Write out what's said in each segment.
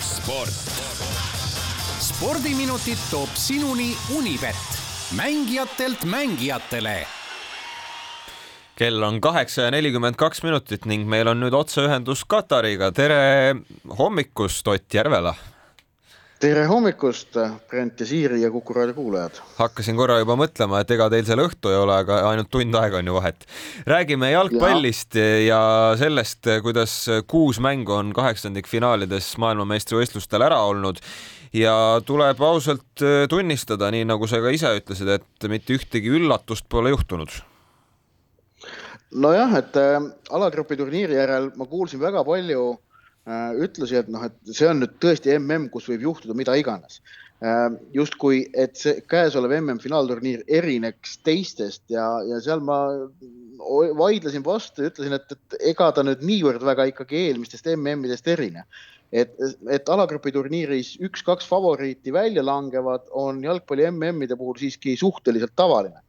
sport. spordiminutid toob sinuni Unibet, mängijatelt mängijatele kell on kaheksa ja nelikümmend kaks minutit ning meil on nüüd otseühendus Katariga. tere hommikust, Ott Järvela tere hommikust, Brent ja Siiri ja Kuku raadio kuulajad. hakkasin korra juba mõtlema, et ega teil seal õhtu ei ole, aga ainult tund aega on ju vahet. räägime jalgpallist ja, ja sellest, kuidas kuus mängu on kaheksandikfinaalides maailmameistrivõistlustel ära olnud ja tuleb ausalt tunnistada, nii nagu sa ka ise ütlesid, et mitte ühtegi üllatust pole juhtunud nojah, et äh, alagrupi turniiri järel ma kuulsin väga palju Äh, ütlusi, et noh, et see on nüüd tõesti mm, kus võib juhtuda mida iganes. Äh, justkui, et see käesolev mm finaalturniir erineks teistest ja, ja seal ma vaidlesin vastu ja ütlesin, et, et ega ta nüüd niivõrd väga ikkagi eelmistest MM-idest erine. et, et alagrupi turniiris üks-kaks favoriiti välja langevad, on jalgpalli MM-ide puhul siiski suhteliselt tavaline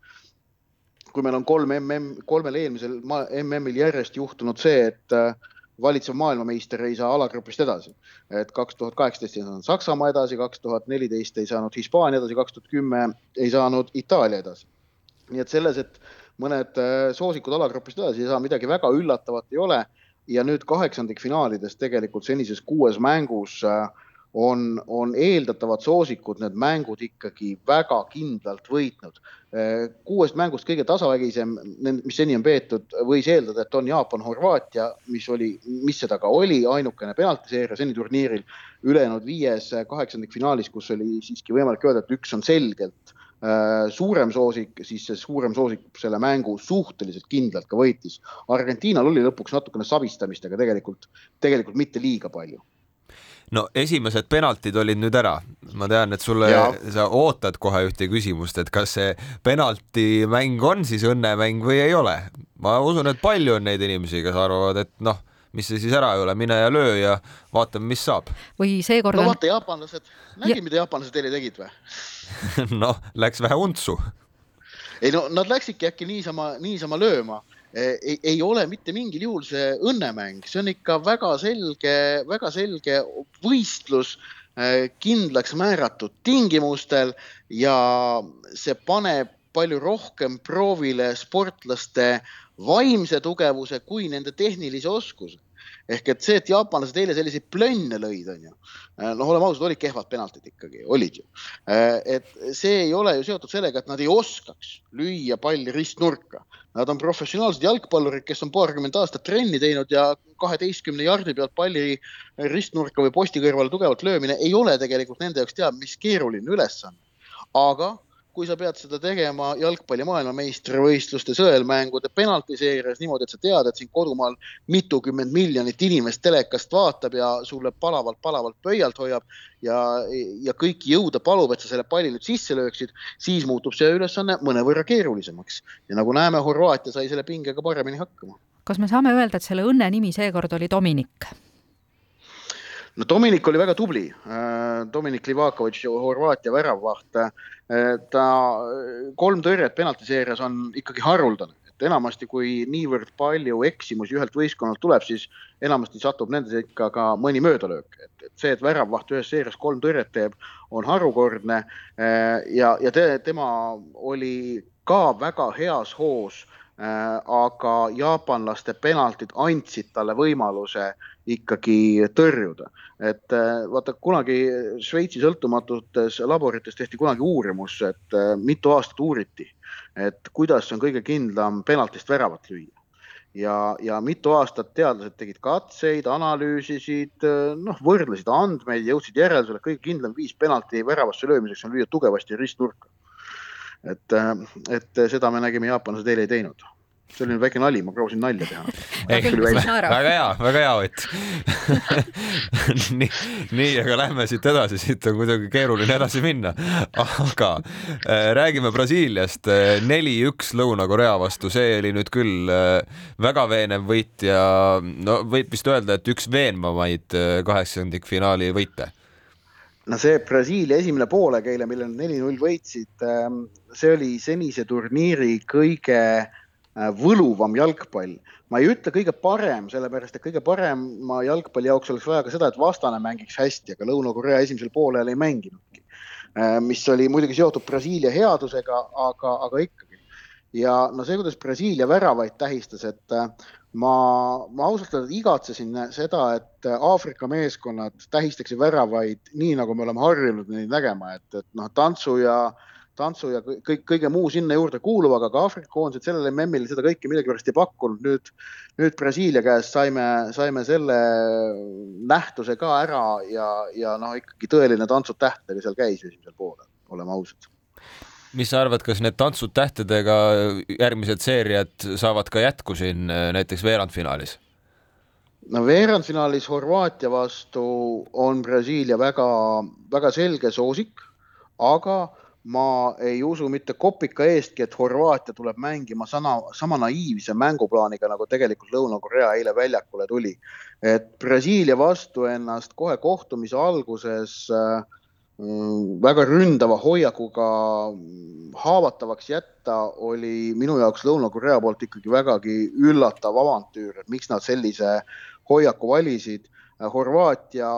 kui meil on kolm MM, kolmel eelmisel MM-il järjest juhtunud see, et äh, valitsev maailmameister ei saa alagrupist edasi. et kaks tuhat kaheksateist ei saanud Saksamaa edasi, kaks tuhat neliteist ei saanud Hispaania edasi, kaks tuhat kümme ei saanud Itaalia edasi. nii et selles, et mõned äh, soosikud alagrupist edasi ei saa, midagi väga üllatavat ei ole. ja nüüd kaheksandikfinaalides tegelikult senises kuues mängus äh, on, on eeldatavad soosikud need mängud ikkagi väga kindlalt võitnud. kuuest mängust kõige tasavägisem, mis seni on peetud, võis eeldada, et on Jaapan-Horvaatia, mis oli, mis seda ka oli, ainukene penaltiseeria seni turniiril. ülejäänud viies kaheksandikfinaalis, kus oli siiski võimalik öelda, et üks on selgelt äh, suurem soosik, siis see suurem soosik selle mängu suhteliselt kindlalt ka võitis. Argentiinal oli lõpuks natukene sabistamist, aga tegelikult, tegelikult mitte liiga palju no esimesed penaltid olid nüüd ära, ma tean, et sulle, sa ootad kohe ühte küsimust, et kas see penaltimäng on siis õnnemäng või ei ole. ma usun, et palju on neid inimesi, kes arvavad, et noh, mis see siis ära ei ole, mine ja löö ja vaatame, mis saab. või seekord no vaata, jaapanlased, nägi ja..., mida jaapanlased eile tegid või noh, läks vähe untsu. Ei no nad läksidki äkki niisama, niisama lööma. Ei, ei ole mitte mingil juhul see õnnemäng, see on ikka väga selge, väga selge võistlus äh, kindlaks määratud tingimustel ja see paneb palju rohkem proovile sportlaste vaimse tugevuse kui nende tehnilise oskuse ehk et see, et jaapanlased eile selliseid plönne lõid, on ju, äh, noh, oleme ausad, olid kehvad penaltid ikkagi, olid ju. Äh, et see ei ole ju seotud sellega, et nad ei oskaks lüüa palli ristnurka. Nad on professionaalsed jalgpallurid, kes on paarkümmend aastat trenni teinud ja kaheteistkümne jardi pealt palli ristnurka või posti kõrvale tugevalt löömine ei ole tegelikult nende jaoks teab mis keeruline ülesanne. aga kui sa pead seda tegema jalgpalli maailmameistrivõistluste sõelmängude penaltiseerias niimoodi, et sa tead, et siin kodumaal mitukümmend miljonit inimest telekast vaatab ja sulle palavalt-palavalt pöialt hoiab ja, ja kõiki jõuda palub, et sa selle palli nüüd sisse lööksid, siis muutub see ülesanne mõnevõrra keerulisemaks. ja nagu näeme, Horvaatia sai selle pingega paremini hakkama. kas me saame öelda, et selle õnne nimi seekord oli Dominik? No Dominik oli väga tubli. Äh, Dominik Livakovitš, Horvaatia väravvaht. Äh, ta kolm tõrjet penaltiseerias on ikkagi haruldane, et enamasti, kui niivõrd palju eksimusi ühelt võistkonnalt tuleb, siis enamasti satub nende sekka ka mõni möödalöök, et, et see, et väravvaht ühes seerias kolm tõrjet teeb, on harukordne. Äh, ja, ja te, tema oli ka väga heas hoos aga jaapanlaste penaltid andsid talle võimaluse ikkagi tõrjuda. et äh, vaata kunagi Šveitsi sõltumatutes laborites tehti kunagi uurimus, et äh, mitu aastat uuriti, et kuidas on kõige kindlam penaltist väravat lüüa ja, ja mitu aastat teadlased tegid katseid, analüüsisid, äh, noh, võrdlesid andmeid, jõudsid järeldusele, kõige kindlam viis penalti väravasse löömiseks on lüüa tugevasti ristnurka. et, et seda me nägime, jaapanlased eile ei teinud see oli nüüd väike nali, ma proovisin nalja teha. väga hea, väga hea, Ott nii, nii, aga lähme siit edasi, siit on kuidagi keeruline edasi minna. aga äh, räägime Brasiiliast. neli-üks Lõuna-Korea vastu, see oli nüüd küll äh, väga veenev võit ja no võib vist öelda, et üks veenvamaid äh, kaheksandikfinaali võite no see Brasiilia esimene poolaeg eile, mille nad neli-null võitsid, ähm, see oli senise turniiri kõige võluvam jalgpall. ma ei ütle kõige parem, sellepärast et kõige parema jalgpalli jaoks oleks vaja ka seda, et vastane mängiks hästi, aga Lõuna-Korea esimesel poolel ei mänginudki. mis oli muidugi seotud Brasiilia headusega, aga, aga ikkagi. ja no see, kuidas Brasiilia väravaid tähistas, et ma, ma ausalt öeldes igatsesin seda, et Aafrika meeskonnad tähistaksid väravaid nii, nagu me oleme harjunud neid nägema, et, et noh, tantsu ja, tantsu ja kõik, kõige muu sinna juurde kuuluv, aga ka Aafrika koondised sellele MM-il seda kõike millegipärast ei pakkunud. nüüd, nüüd Brasiilia käest saime, saime selle nähtuse ka ära ja, ja noh, ikkagi tõeline tantsud tähtedega seal käis esimesel poolel, oleme ausad mis sa arvad, kas need tantsud tähtedega järgmised seeriad saavad ka jätku siin äh, näiteks veerandfinaalis? no veerandfinaalis Horvaatia vastu on Brasiilia väga, väga selge soosik, aga ma ei usu mitte kopika eestki, et Horvaatia tuleb mängima sama, sama naiivse mänguplaaniga, nagu tegelikult Lõuna-Korea eile väljakule tuli. et Brasiilia vastu ennast kohe kohtumise alguses äh, väga ründava hoiakuga haavatavaks jätta oli minu jaoks Lõuna-Korea poolt ikkagi vägagi üllatav avantüür, et miks nad sellise hoiaku valisid. Horvaatia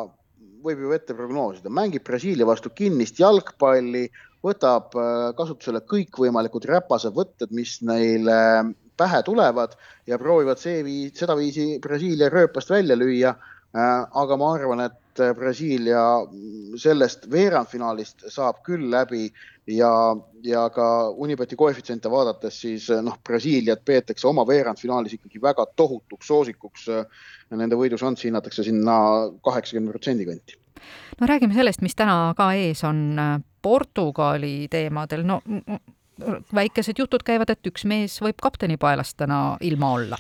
võib ju ette prognoosida, mängib Brasiilia vastu kinnist jalgpalli, võtab äh, kasutusele kõikvõimalikud räpased võtted, mis neile pähe tulevad ja proovivad seeviisi, sedaviisi Brasiilia rööpast välja lüüa. Äh, aga ma arvan, et et Brasiilia sellest veerandfinaalist saab küll läbi ja, ja ka Unibeti koefitsiente vaadates, siis noh, Brasiiliat peetakse oma veerandfinaalis ikkagi väga tohutuks soosikuks. Nende võidušanssi hinnatakse sinna kaheksakümne protsendi kanti. no räägime sellest, mis täna ka ees on Portugali teemadel, no väikesed jutud käivad, et üks mees võib kapteni paelast täna ilma olla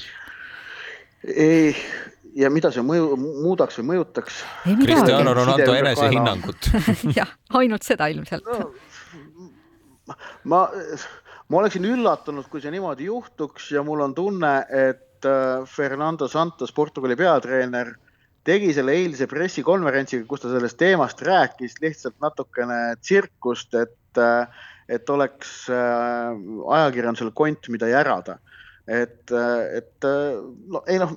ja mida see mõju, muudaks või mõjutaks? Cristiano Ronaldo enesehinnangut jah, ainult seda ilmselt no,. ma, ma oleksin üllatunud, kui see niimoodi juhtuks ja mul on tunne, et äh, Fernando Santos, Portugali peatreener, tegi selle eilse pressikonverentsiga, kus ta sellest teemast rääkis, lihtsalt natukene tsirkust, et, äh, et oleks äh, ajakirjandusel kont, mida järada et, et no ei noh,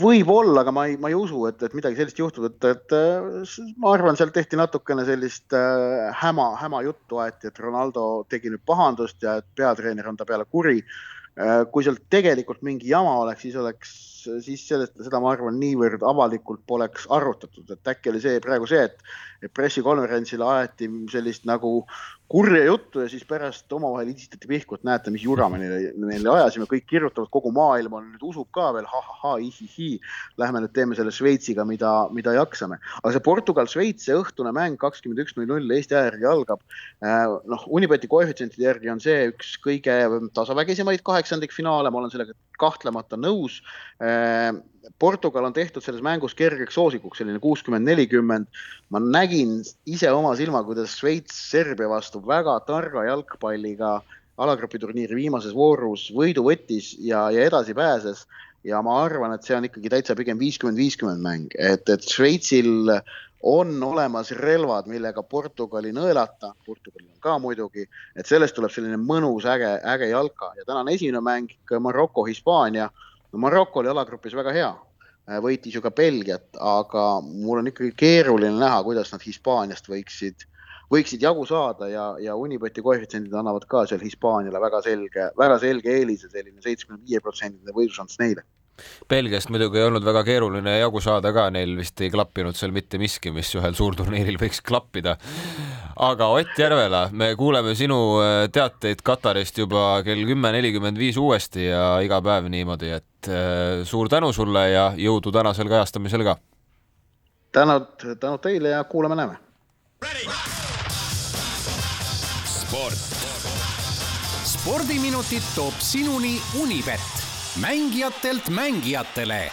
võib-olla, aga ma ei, ma ei usu, et, et midagi sellist juhtub, et, et ma arvan, seal tehti natukene sellist äh, häma, häma juttu aeti, et Ronaldo tegi nüüd pahandust ja et peatreener on ta peale kuri. Äh, kui seal tegelikult mingi jama oleks, siis oleks, siis sellest, seda ma arvan, niivõrd avalikult poleks arutatud, et äkki oli see praegu see, et, et pressikonverentsil aeti sellist nagu kurja juttu ja siis pärast omavahel idistati pihku, et näete, mis jura me neile, neile ajasime, kõik kirjutavad, kogu maailm on nüüd usub ka veel ha,, ha-ha-ihihi. Lähme nüüd teeme selle Šveitsiga, mida, mida jaksame. aga see Portugal-Šveits, see õhtune mäng kakskümmend üks null null Eesti aja järgi algab. Äh, noh, Unibeti koefitsientide järgi on see üks kõige tasavägisemaid kaheksandikfinaale, ma olen sellega kahtlemata nõus. Portugal on tehtud selles mängus kergeks soosikuks, selline kuuskümmend, nelikümmend. ma nägin ise oma silmaga, kuidas Šveits Serbia vastu väga targa jalgpalliga alagrupiturniiri viimases voorus võidu võttis ja, ja edasi pääses. ja ma arvan, et see on ikkagi täitsa pigem viiskümmend, viiskümmend mäng, et, et Šveitsil on olemas relvad, millega Portugali nõelata, Portugalil on ka muidugi, et sellest tuleb selline mõnus, äge, äge jalka. Ja tänane esimene mäng Maroko, Hispaania no Maroko oli alagrupis väga hea, äh, võitis ju ka Belgiat, aga mul on ikkagi keeruline näha, kuidas nad Hispaaniast võiksid, võiksid jagu saada ja, ja Unibeti koefitsiendid annavad ka seal Hispaaniale väga selge, väga selge eelise, selline seitsmekümne viie protsendine võidušanss neile Belgiast muidugi ei olnud väga keeruline jagu saada ka, neil vist ei klappinud seal mitte miski, mis ühel suurturniiril võiks klappida. Aga Ott Järvela, me kuuleme sinu äh, teateid Katarist juba kell kümme nelikümmend viis uuesti ja iga päev niimoodi, et äh, suur tänu sulle ja jõudu tänasel kajastamisel ka. tänud, tänud teile ja kuulame-näeme. sport. spordiminutid toob sinuni Unibet mängijatelt mängijatele